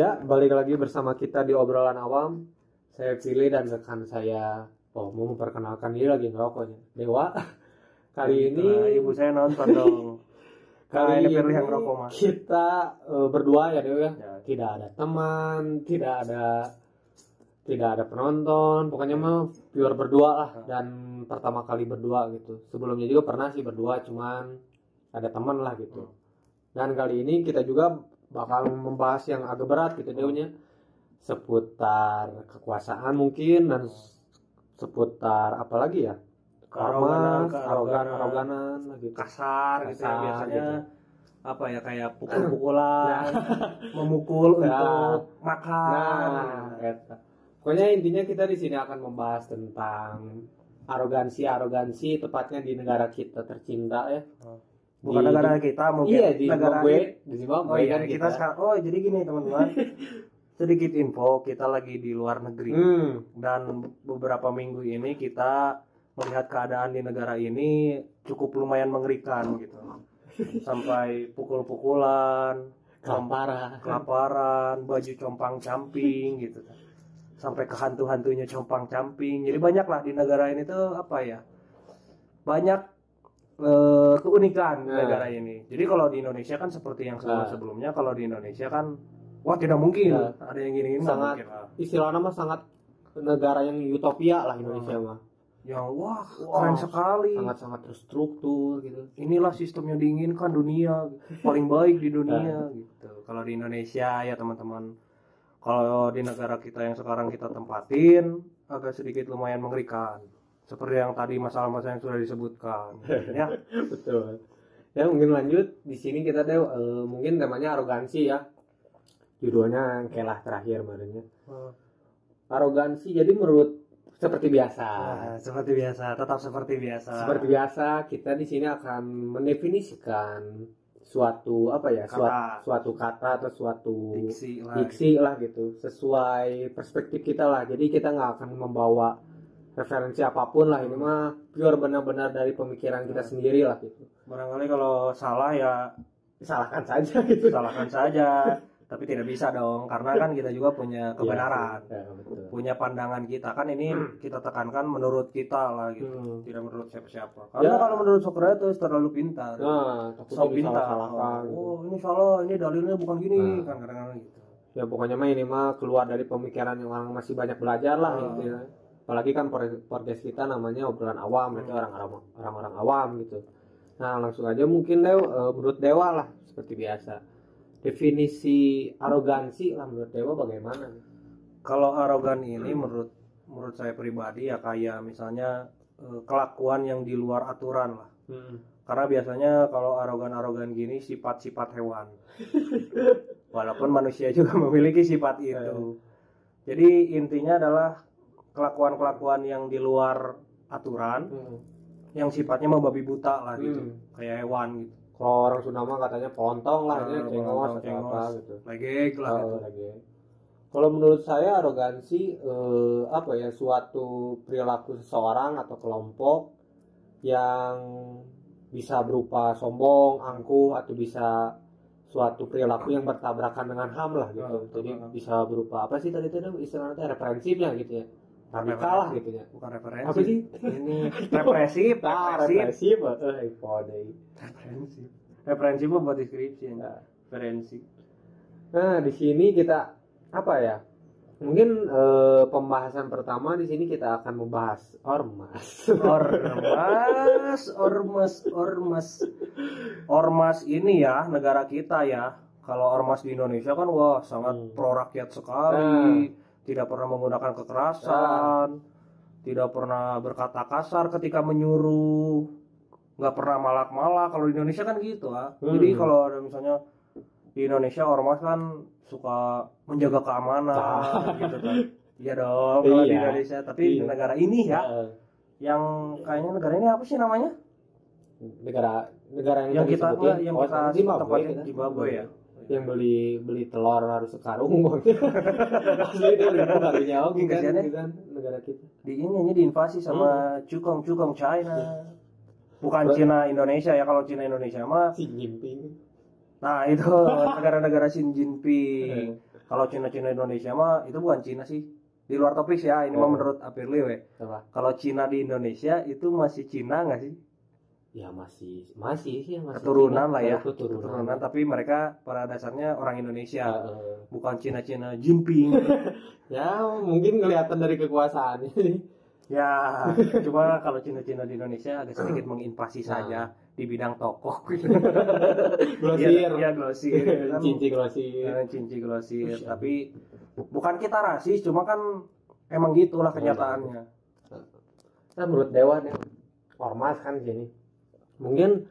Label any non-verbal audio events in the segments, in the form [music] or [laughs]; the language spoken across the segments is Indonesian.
Ya, balik lagi bersama kita di obrolan awam. Saya pilih dan rekan saya, oh mau memperkenalkan diri lagi ngerokoknya. Dewa. [laughs] Kali ini Nah, ibu saya nonton [laughs] dong. kali ini yang rokok mah. kita eh, berdua ya Dewa ya. Ya. Tidak ada teman, tidak ada tidak ada penonton, pokoknya mah pure berdua lah dan pertama kali berdua gitu. Sebelumnya juga pernah sih berdua, cuman ada teman lah gitu. Dan kali ini kita juga bakal membahas yang agak berat gitu Dewnya seputar kekuasaan mungkin dan seputar apa lagi ya? Karma, arogan, aroganan gitu. Kasar, gitu ya Kasar, biasanya. gitu. Apa ya kayak pukul-pukulan, [laughs] memukul Nah. untuk makan. Nah, eta. Pokoknya intinya kita di sini akan membahas tentang arogansi-arogansi tepatnya di negara kita tercinta ya. Bukan Di- negara kita mungkin. Iya di negara Zimbabwe, di Zimbabwe Oh iya, kan kita sekarang. Oh, jadi gini teman-teman. [laughs] Sedikit info, kita lagi di luar negeri. Hmm, Dan beberapa minggu ini kita melihat keadaan di negara ini cukup lumayan mengerikan gitu. Sampai pukul-pukulan, kelaparan. kelaparan, baju compang-camping gitu kan. Sampai ke hantu-hantunya compang-camping. Jadi banyak lah di negara ini tuh apa ya? Banyak eh, keunikan Nah. negara ini. Jadi kalau di Indonesia kan seperti yang Nah. sebelum-sebelumnya, kalau di Indonesia kan wah tidak mungkin Nah. ada yang gini-gini Sangat mungkin lah. istilahnya mah sangat negara yang utopia lah Indonesia mah. Yang wah, Wah, keren sekali. Sangat-sangat terstruktur gitu. Inilah sistem yang diinginkan dunia paling baik di dunia gitu. Kalau di Indonesia ya teman-teman, kalau di negara kita yang sekarang kita tempatin agak sedikit lumayan mengerikan. Seperti yang tadi masalah-masalah yang sudah disebutkan. [laughs] ya, Betul. Ya mungkin lanjut di sini kita deh eh, mungkin temanya arogansi ya. Judulnya kelah terakhir kemarinnya. Arogansi jadi menurut seperti biasa. Nah, seperti biasa, tetap seperti biasa. Seperti biasa kita di sini akan mendefinisikan suatu apa ya? Kata. Suatu, suatu kata atau suatu diksi lah. diksi lah gitu sesuai perspektif kita lah. Jadi kita nggak akan membawa referensi apa pun lah ini mah pure benar-benar dari pemikiran kita sendiri lah gitu. Barangkali kalau salah ya Salahkan saja gitu. salahkan saja, tapi tidak bisa dong karena kan kita juga punya kebenaran. Ya, ya, betul. punya pandangan kita kan ini kita tekankan menurut kita lah gitu Hmm. tidak menurut siapa-siapa karena Ya. kalau menurut Socrates terlalu pintar Nah, so pintar gitu. oh ini salah ini dalilnya bukan gini Nah. kan kadang-kadang gitu Ya pokoknya mah ini mah keluar dari pemikiran yang orang masih banyak belajar lah Ah. gitu ya. Apalagi kan pod- podcast kita namanya obrolan awam, berarti orang-orang orang-orang awam gitu. Nah, langsung aja mungkin Dew, eh, menurut Dewa lah seperti biasa. Definisi arogansi lah menurut Dewa bagaimana? kalau arogan ini menurut menurut saya pribadi ya kayak misalnya eh, kelakuan yang di luar aturan lah Hmm. karena biasanya kalau arogan-arogan gini sifat-sifat hewan [laughs] walaupun manusia juga [laughs] memiliki sifat itu jadi intinya adalah kelakuan-kelakuan yang di luar aturan Hmm. yang sifatnya membabi buta lah gitu Hmm. kayak hewan gitu Kalau orang Sunda mah katanya pontong lah, Ah, ya, cengos atau cengos. apa gitu. legek lah Oh, gitu. lagi. Kalau menurut saya arogansi eh, apa ya suatu perilaku seseorang atau kelompok yang bisa berupa sombong, angkuh atau bisa suatu perilaku yang bertabrakan dengan HAM lah gitu. Ah, Jadi ah, ah. bisa berupa apa sih tadi itu istilahnya referensifnya gitu ya. Radikal lah gitu ya. bukan referensi Apa sih? ini represif Ah, represif kode. referensi referensi mah buat deskripsi ya Nah. referensi Nah, di sini kita apa ya? Mungkin eh, pembahasan pertama di sini kita akan membahas ormas. ormas [laughs] ormas ormas ormas ini ya negara kita ya kalau ormas di Indonesia kan wah sangat Hmm. pro rakyat sekali tidak pernah menggunakan kekerasan. Tidak pernah berkata kasar ketika menyuruh. Nggak pernah malak-malak. Kalau di Indonesia kan gitu ah. Hmm. jadi kalau ada misalnya di Indonesia ormas kan suka menjaga keamanan gitu kan. Iya dong kalau di Iya. Indonesia. Tapi Iya. di negara ini ya. Eh, yang kayaknya negara ini apa sih namanya? Negara negara yang, yang kita yang oh, kita tempatin kita. Zimbabwe ya yang beli beli telur harus sekarung [laughs] asli dia beli kalinya oh Iya, kan, gitu kan negara kita. Di ini aja diinvasi sama cukong cukong China. Bukan Cina Indonesia ya kalau Cina Indonesia mah. Xi Jinping. Nah itu [laughs] negara-negara Xi Jinping. Kalau Cina-Cina Indonesia mah itu bukan Cina sih. Di luar topik ya ini mah Oh. menurut Apirli we Apa? kalau Cina di Indonesia itu masih Cina nggak sih Ya masih masih sih masih keturunan Cina. lah ya. keturunan. keturunan tapi mereka pada dasarnya orang Indonesia. Ya, eh, bukan Cina-Cina Jinping. [laughs] Ya mungkin kelihatan dari kekuasaannya. [laughs] Ya cuma kalau Cina-Cina di Indonesia agak sedikit menginvasi Nah. saja di bidang toko [laughs] grosir. Iya, iya, grosir. Kan. cinci grosir. Eh, cinci grosir. Tapi bukan kita rasis cuma kan emang gitulah kenyataannya. Nah menurut Dewan ya ormas kan di sini mungkin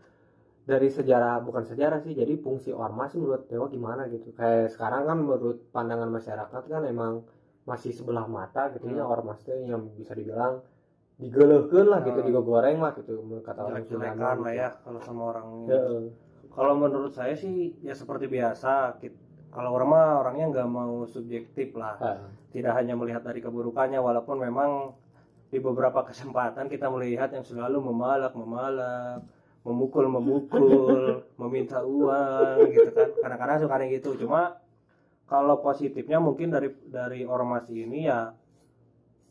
dari sejarah bukan sejarah sih jadi fungsi ormas menurut Dewa gimana gitu kayak sekarang kan menurut pandangan masyarakat kan emang masih sebelah mata gitu ya Hmm. ormas itu yang bisa dibilang digelehkeun lah gitu Hmm. digoreng lah gitu kata orang Sunda lah ya kalau sama orang Heeh. kalau menurut saya sih ya seperti biasa kalau orang mah orangnya nggak mau subjektif lah Heeh. tidak hanya melihat dari keburukannya walaupun memang di beberapa kesempatan kita melihat yang selalu memalak memalak memukul memukul [laughs] meminta uang gitu kan kadang-kadang suka kayak gitu cuma kalau positifnya mungkin dari dari ormas ini ya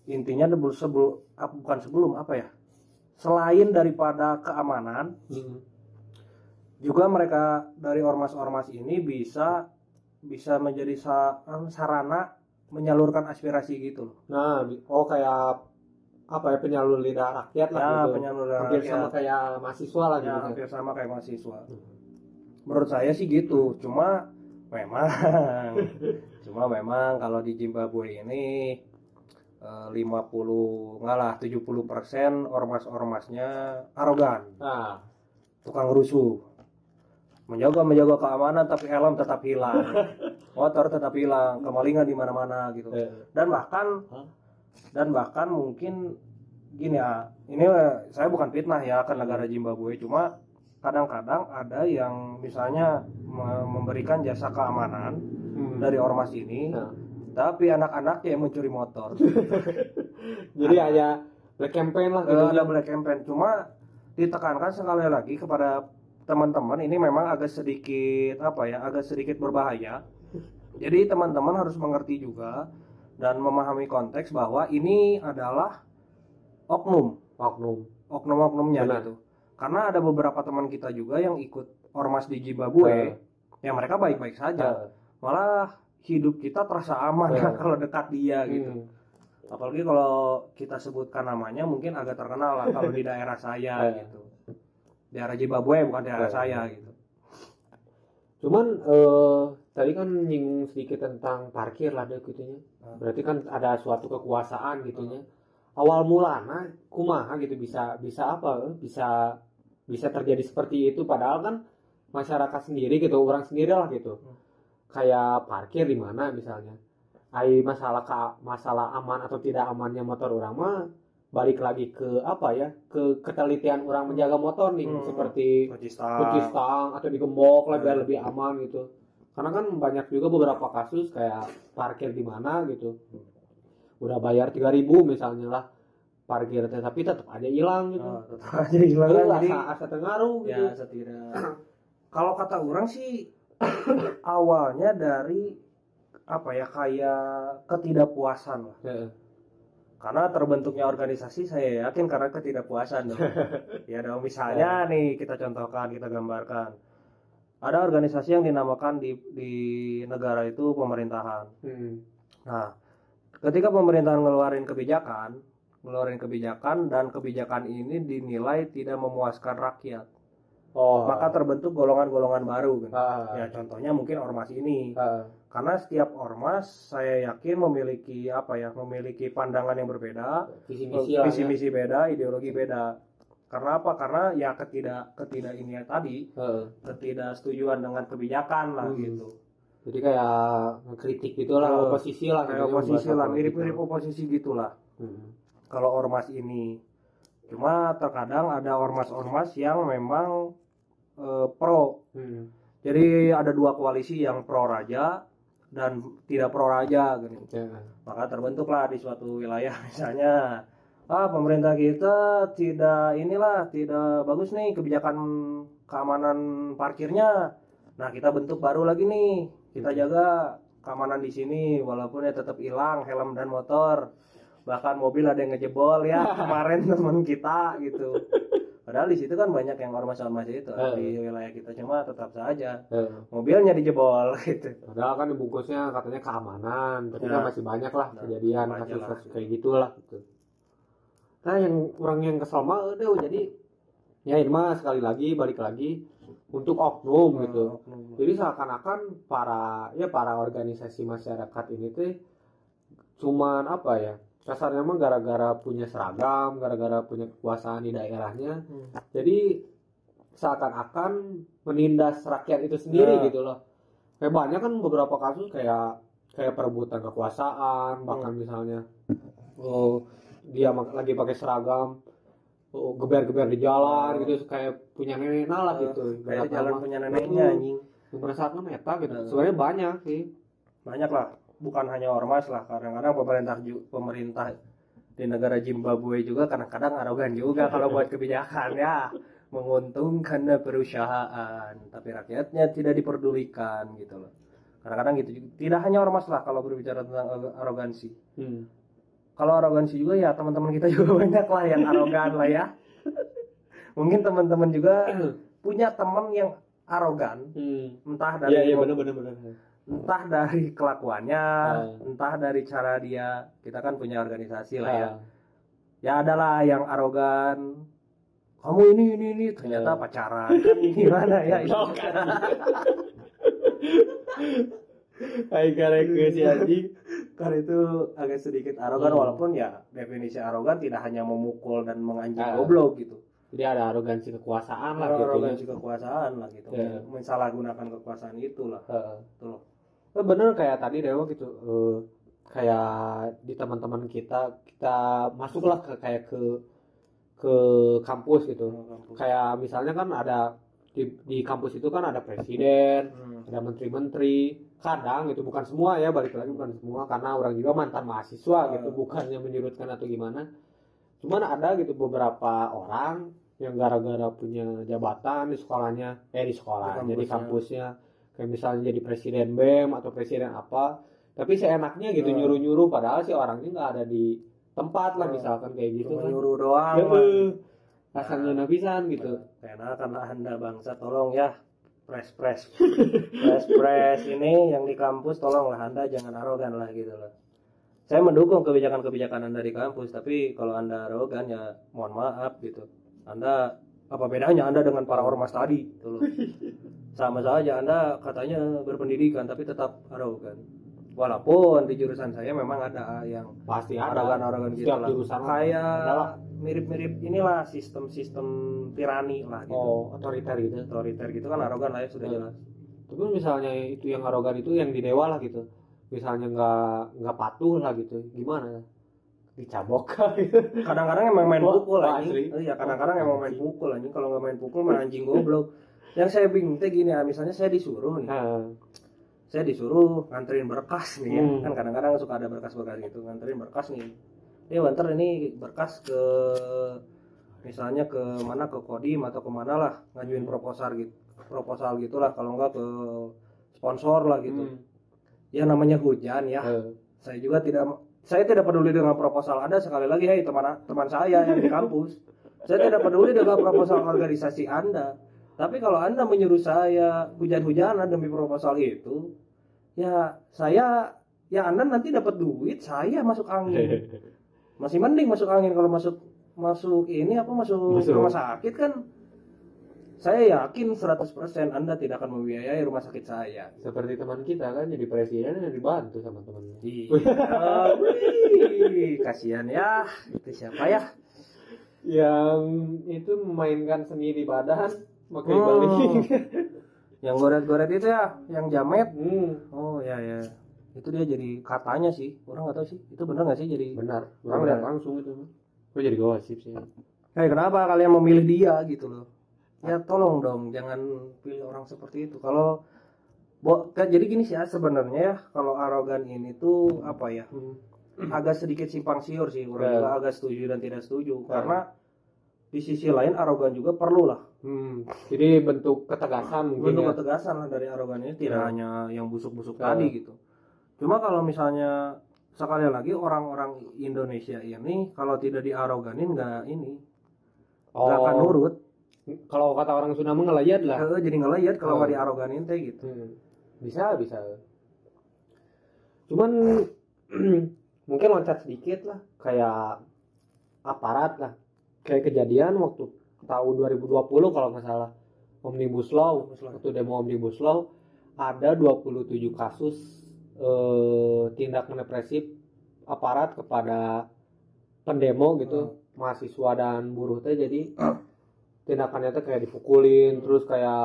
intinya sebelum bukan sebelum apa ya selain daripada keamanan Mm. juga mereka dari ormas-ormas ini bisa bisa menjadi sa- sarana menyalurkan aspirasi gitu loh. nah oh kayak apa ya penyalur lidah rakyat lah Ya, gitu penyaluran hampir rakyat. sama kayak mahasiswa lah Ya, gitu hampir sama kayak mahasiswa. Hmm. Menurut saya sih gitu. Cuma memang [laughs] cuma memang kalau di Zimbabwe ini eh, 50 enggak lah 70% ormas-ormasnya arogan, nah tukang rusuh. Menjaga menjaga keamanan tapi helm tetap hilang. [laughs] Motor tetap hilang, kemalingan di mana-mana gitu. eh, dan bahkan? Dan bahkan mungkin gini ya ini saya bukan fitnah ya ke negara Zimbabwe cuma kadang-kadang ada yang misalnya me- memberikan jasa keamanan hmm. dari ormas ini Nah. tapi anak-anaknya yang mencuri motor [laughs] jadi hanya black campaign lah gitu ada black campaign cuma ditekankan sekali lagi kepada teman-teman ini memang agak sedikit apa ya agak sedikit berbahaya jadi teman-teman harus mengerti juga dan memahami konteks bahwa ini adalah oknum oknum oknum-oknumnya Benar. gitu karena ada beberapa teman kita juga yang ikut ormas di Zimbabwe yang mereka baik-baik saja malah hidup kita terasa aman Ya. [laughs] kalau dekat dia gitu Hmm. apalagi kalau kita sebutkan namanya mungkin agak terkenal lah kalau di daerah saya Ya. gitu daerah Zimbabwe bukan daerah Ya. saya gitu cuman eh tadi kan nyinggung sedikit tentang parkir lah deh gitunya. Hmm. berarti kan ada suatu kekuasaan gitunya. Awal mulanya kumaha gitu bisa bisa apa? Bisa bisa terjadi seperti itu. Padahal kan masyarakat sendiri gitu orang sendiri lah gitu. Hmm. kayak parkir di mana misalnya. Ai masalah ka- masalah aman atau tidak amannya motor orang mah balik lagi ke apa ya? Ke ketelitian orang menjaga motor nih. Hmm. seperti kunci stang atau digembok lah biar Hmm. lebih aman gitu karena kan banyak juga beberapa kasus kayak parkir di mana gitu. Udah bayar 3000 misalnya lah parkir teh, tapi tetap aja hilang gitu. Nah, tetap aja hilang. Kan. jadi asa asa tengaruh gitu. ya kalau kata orang sih [coughs] awalnya dari apa ya kayak ketidakpuasan lah. Heeh. karena terbentuknya organisasi saya yakin karena ketidakpuasan dong. [laughs] Ya dong misalnya nih kita contohkan kita gambarkan ada organisasi yang dinamakan di di negara itu pemerintahan Hmm. nah ketika pemerintahan ngeluarin kebijakan ngeluarin kebijakan dan kebijakan ini dinilai tidak memuaskan rakyat oh maka terbentuk golongan-golongan baru kan. ah, ya contohnya mungkin ormas ini ah, karena setiap ormas saya yakin memiliki apa ya memiliki pandangan yang berbeda visi misi visi ya. misi beda ideologi beda karena apa karena ya ketidak ketidak ini tadi Heeh. ketidaksetujuan dengan kebijakan lah Hmm. gitu jadi kayak ngekritik gitu lah Eh, oposisi lah kayak gitu, oposisi lah mirip-mirip lah. oposisi gitulah Hmm. kalau ormas ini cuma terkadang ada ormas-ormas yang memang eh, pro Hmm. jadi ada dua koalisi yang pro raja dan tidak pro raja gitu Ya. maka terbentuklah di suatu wilayah [laughs] misalnya ah pemerintah kita tidak inilah tidak bagus nih kebijakan keamanan parkirnya. Nah kita bentuk baru lagi nih. Kita jaga keamanan di sini walaupun ya tetap hilang helm dan motor. Bahkan mobil ada yang ngejebol ya [laughs] kemarin teman kita gitu. Padahal di situ kan banyak yang ormas-ormas itu Eh. di wilayah kita. Cuma tetap saja Eh, mobilnya dijebol [laughs] gitu. Padahal kan dibungkusnya katanya keamanan tapi kan masih banyak lah Nah, kejadian kasus-kasus kayak gitulah gitu nah yang orang yang kesel mah udah jadi ya ini mah sekali lagi balik lagi untuk oknum gitu jadi seakan-akan para ya para organisasi masyarakat ini tuh cuman apa ya kasarnya mah gara-gara punya seragam gara-gara punya kekuasaan di daerahnya Hmm. jadi seakan-akan menindas rakyat itu sendiri Nah. gitu loh kayak banyak kan beberapa kasus kayak kayak perebutan kekuasaan bahkan Hmm. misalnya oh dia lagi pakai seragam oh, geber-geber di jalan gitu kayak punya nenek lah gitu. Eh, kayak Ibarat jalan punya neneknya Hmm. anjing. Merasakan meta gitu. Nah. sebenarnya banyak sih. Banyak lah. Bukan hanya ormas lah. Kadang-kadang pemerintah pemerintah di negara Zimbabwe juga kadang-kadang arogan juga kalau buat [laughs] kebijakan ya. Menguntungkan perusahaan. Tapi rakyatnya tidak diperdulikan gitu loh. Kadang-kadang gitu juga. tidak hanya ormas lah kalau berbicara tentang aro- arogansi. Hmm. Kalau arogansi juga ya teman-teman kita [laughs] juga banyak lah yang arogan lah ya mungkin teman-teman juga [clears throat] punya teman yang arogan Hmm. entah dari iya iya benar benar benar entah dari kelakuannya, Ah. entah dari cara dia. Kita kan punya organisasi lah ya. Ah. Ya adalah yang arogan. Kamu ini ini ini ternyata Ah. pacaran. Kan gimana ya? [laughs] itu? Hai karek si anjing [laughs] Kan itu agak sedikit arogan Hmm. walaupun ya definisi arogan tidak hanya memukul dan menganjing Ah. goblok gitu. jadi ada arogansi kekuasaan lah gitu Arogansi kekuasaan lah gitu. Ya. Mensalahgunakan kekuasaan itulah. Heeh. Gitu loh. Eh, bener kayak tadi Dewa gitu eh, kayak di teman-teman kita kita masuklah ke kayak ke ke kampus gitu kayak misalnya kan ada di, di kampus itu kan ada presiden Hmm. ada menteri-menteri kadang itu bukan semua ya balik lagi bukan semua karena orang juga mantan mahasiswa gitu Hmm. bukannya menyurutkan atau gimana cuman ada gitu beberapa orang yang gara-gara punya jabatan di sekolahnya eh di sekolah Di jadi kampusnya. kampusnya kayak misalnya jadi presiden BEM atau presiden apa tapi seenaknya gitu Hmm. nyuruh-nyuruh padahal sih orangnya nggak ada di tempat lah Hmm. misalkan kayak gitu Cuma kan nyuruh doang. Bang. rasanya nabisan gitu Karena karena anda bangsa tolong ya press press press press ini yang di kampus tolonglah anda jangan arogan lah gitu loh. Saya mendukung kebijakan-kebijakan anda di kampus tapi kalau anda arogan ya mohon maaf gitu. Anda apa bedanya anda dengan para ormas tadi gitu loh. Sama saja anda katanya berpendidikan tapi tetap arogan. Walaupun di jurusan saya memang ada yang pasti ada arogan-arogan gitu lah. Kayak. Mirip-mirip inilah sistem-sistem tirani lah gitu. oh otoriter gitu Otoriter gitu kan arogan lah ya sudah Hmm. jelas. tapi misalnya itu yang arogan itu yang di dewa lah gitu misalnya nggak nggak patuh lah gitu gimana dicabok [laughs] gitu Kadang-kadang emang main pukul anjing. asli. Iya, kadang-kadang emang main pukul anjing. Kalau nggak main pukul main anjing goblok. Yang saya bingung teh gini ya, misalnya saya disuruh nih. nah, Saya disuruh nganterin berkas nih ya. Hmm. Kan kadang-kadang suka ada berkas-berkas gitu, nganterin berkas nih. Dia banter ini berkas ke misalnya ke mana ke Kodim atau ke mana lah ngajuin proposal gitu proposal gitulah kalau nggak ke sponsor lah gitu. Hmm, ya namanya hujan ya. Eh, saya juga tidak saya tidak peduli dengan proposal Anda sekali lagi hei teman teman saya yang di kampus. Saya tidak peduli dengan proposal organisasi Anda. Tapi kalau Anda menyuruh saya hujan-hujanan demi proposal itu ya saya ya Anda nanti dapat duit saya masuk angin [laughs] masih mending masuk angin kalau masuk masuk ini apa masuk, Masuk. rumah sakit kan saya yakin 100% Anda tidak akan membiayai rumah sakit saya seperti teman kita kan jadi presiden yang dibantu sama temannya Iya, kasihan ya. Itu siapa ya? yang itu memainkan seni di badan pakai Hmm. balik Yang goret-goret itu ya, yang jamet. hmm, Oh ya ya. Itu dia jadi katanya sih. Orang nggak tahu sih. Itu bener nggak sih jadi? benar Orang benar lihat. langsung itu gue jadi gosip sih Eh kenapa kalian memilih dia gitu loh? Ya tolong dong, jangan pilih orang seperti itu. Kalau Bo, jadi gini sih ya sebenarnya ya kalau arogan ini tuh apa ya Hmm. agak sedikit simpang siur sih orang Ya. juga agak setuju dan tidak setuju Ya. karena di sisi lain arogan juga perlu lah Hmm, jadi bentuk ketegasan mungkin bentuk ya. ketegasan lah dari arogan ini tidak Ya. hanya yang busuk-busuk Ya. tadi gitu cuma kalau misalnya sekali lagi orang-orang Indonesia ini kalau tidak diaroganin nggak ini nggak akan nurut. Kalau kata orang Sunda ngelayat lah. Eh, jadi ngelayat kalau Oh. nggak diaroganin teh gitu. Hmm. bisa bisa. Cuman [clears throat] mungkin loncat sedikit lah kayak aparat lah. Kayak kejadian waktu tahun 2020 kalau nggak salah. Omnibus law Omnibus law. waktu demo omnibus law ada 27 kasus eh, tindak represif aparat kepada pendemo gitu mahasiswa dan buruh teh. Jadi tindakannya tuh kayak dipukulin terus kayak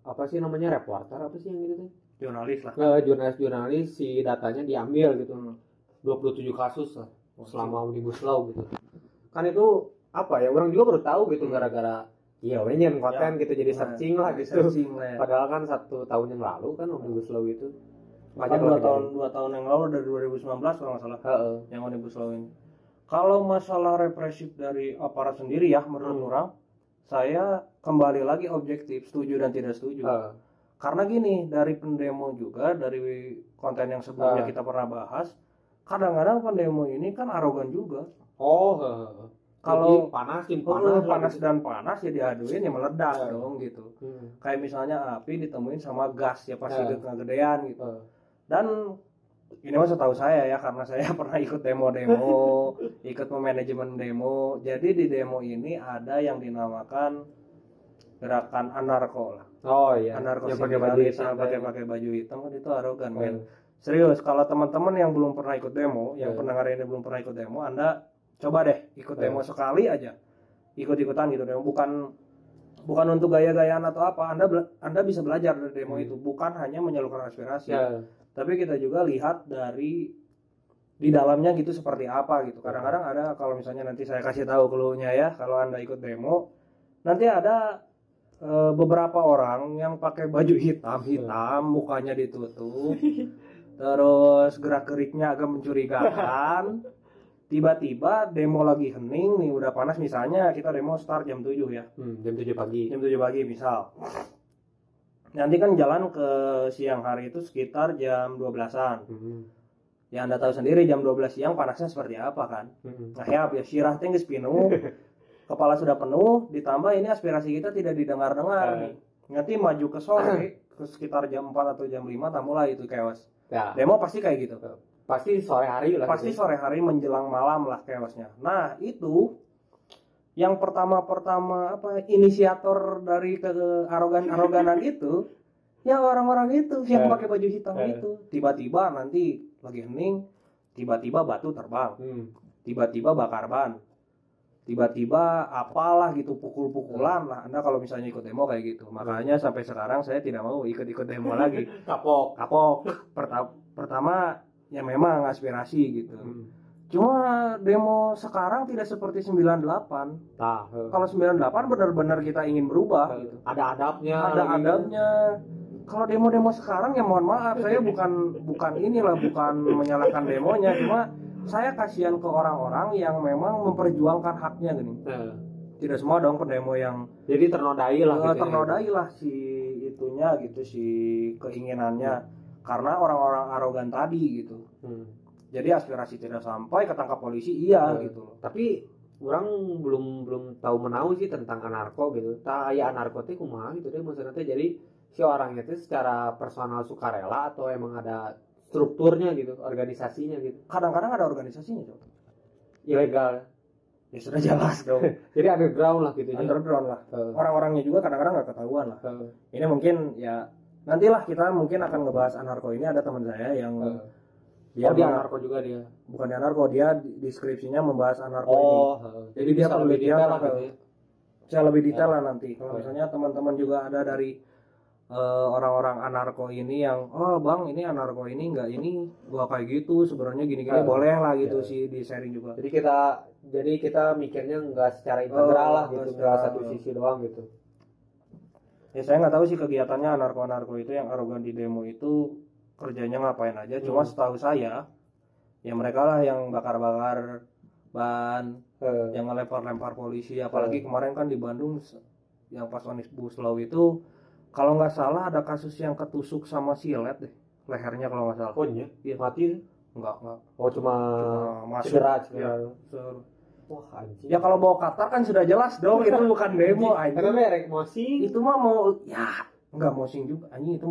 apa sih namanya reporter apa sih yang gitu teh? Jurnalis lah. Eh, jurnalis-jurnalis si datanya diambil gitu. Hmm. 27 kasus lah selama omnibus law gitu. Kan itu apa ya orang juga baru tahu gitu Hmm. gara-gara iya wenyen konten Ya. gitu jadi Nah, searching lah gitu. searching lah ya. padahal kan satu tahun yang lalu kan omnibus law itu Bahkan dua tahun dua tahun yang lalu dari 2019 kalau nggak salah Heeh. yang omnibus law ini. Kalau masalah represif dari aparat sendiri ya menurut Hmm. orang, saya kembali lagi objektif setuju dan tidak setuju. Heeh. Karena gini dari pendemo juga dari konten yang sebelumnya Ah. kita pernah bahas, kadang-kadang pendemo ini kan arogan juga. oh heeh. Kalau- Jadi panasin Panas, panas gitu. dan panas ya diaduin ya meledak Ah. dong gitu. Hmm. Kayak misalnya api ditemuin sama gas ya pasti Ah. kegedean gitu. Heeh. Dan ini mah setahu saya ya karena saya [laughs] pernah ikut demo-demo [laughs] ikut memanajemen demo jadi di demo ini ada yang dinamakan gerakan anarko lah oh iya anarko yang pakai baju hitam pakai teh. pakai baju hitam kan itu arogan Heeh. men serius kalau teman-teman yang belum pernah ikut demo yang Iya. pendengar ini belum pernah ikut demo anda coba deh ikut Iya. demo sekali aja ikut-ikutan gitu demo bukan bukan untuk gaya-gayaan atau apa anda anda bisa belajar dari demo Hmm. itu bukan hanya menyalurkan aspirasi ya tapi kita juga lihat dari di dalamnya gitu seperti apa gitu. Kadang-kadang ada kalau misalnya nanti saya kasih tahu clue-nya ya kalau anda ikut demo nanti ada eh, beberapa orang yang pakai baju hitam hitam mukanya ditutup [laughs] terus gerak geriknya agak mencurigakan. Tiba-tiba demo lagi hening nih udah panas misalnya kita demo start jam 7 ya. Hmm, jam 7 pagi. Jam 7 pagi misal nanti kan jalan ke siang hari itu sekitar jam 12-an Hmm. ya anda tahu sendiri jam 12 siang panasnya seperti apa kan? Hmm. nah ya ya sirah teh geus penuh [laughs] kepala sudah penuh ditambah ini aspirasi kita tidak didengar-dengar nih. Nanti maju ke sore ke sekitar jam 4 atau jam 5 tak mulai itu chaos ya. Demo pasti kayak gitu. Pasti sore hari lah. Pasti gitu. sore hari menjelang malam lah chaosnya nah itu yang pertama-pertama apa inisiator dari ke arogan aroganan [laughs] itu ya orang-orang itu yang Eh. pakai baju hitam Eh. itu. Tiba-tiba nanti lagi hening tiba-tiba batu terbang. Hmm. tiba-tiba bakar ban. Tiba-tiba apalah gitu pukul-pukulan lah. Anda kalau misalnya ikut demo kayak gitu. Makanya sampai sekarang saya tidak mau ikut-ikut demo lagi. [laughs] Kapok. Kapok. Perta- pertama ya memang aspirasi gitu. Hmm. Cuma demo sekarang tidak seperti 98 Nah, eh. kalau 98 benar-benar kita ingin berubah gitu. ada adabnya ada lagi. adabnya. Kalau demo-demo sekarang ya mohon maaf saya bukan bukan inilah bukan menyalahkan demonya. Cuma saya kasihan ke orang-orang yang memang memperjuangkan haknya gini. Tidak semua dong pendemo yang jadi ternodai lah eh, gitu ya. ternodai lah si itunya gitu si keinginannya. Karena orang-orang arogan tadi gitu. Hmm. Jadi aspirasi tidak sampai ketangkap polisi iya Eh. gitu. Tapi orang belum belum tahu menau sih tentang anarko gitu. Tak ya anarko teh kumaha gitu deh maksudnya teh. Jadi si orangnya itu secara personal sukarela atau emang ada strukturnya gitu organisasinya gitu. Kadang-kadang ada organisasinya Cok. ilegal ya sudah jelas dong [laughs] jadi underground lah gitu ya underground lah. Eh, orang-orangnya juga kadang-kadang nggak ketahuan lah. Eh, ini mungkin ya nantilah kita mungkin akan ngebahas anarko ini. Ada teman saya yang eh. Dia oh dia anarko juga dia bukan di anarko dia di- deskripsinya membahas anarko ini oh eh. Jadi dia bisa lebih penelitian detail lah gitu ya saya lebih detail lah nanti kalau Eh. misalnya teman-teman juga ada dari eh, orang-orang anarko ini yang oh bang ini anarko ini nggak ini gua kayak gitu sebenarnya gini-gini Eh. boleh lah gitu Ya. sih di sharing juga jadi kita jadi kita mikirnya nggak secara integral Oh, lah gitu secara- nggak satu sisi doang gitu ya saya nggak tahu sih kegiatannya anarko-anarko itu yang arogan di demo itu kerjanya ngapain aja cuma Hmm. setahu saya ya mereka lah yang bakar-bakar ban Eh, yang ngelempar-lempar polisi. Apalagi Hmm. kemarin kan di Bandung yang pas Omnibus Law itu kalau nggak salah ada kasus yang ketusuk sama silet deh lehernya kalau nggak salah. Oh iya? Iya. mati tuh. enggak enggak oh cuma Cuma masuk. cedera ya, cedera se- wah anjing. Ya kalau bawa Qatar kan sudah jelas dong [laughs] itu bukan demo anjing. merek emosi itu mah mau ya enggak mosing juga anjing itu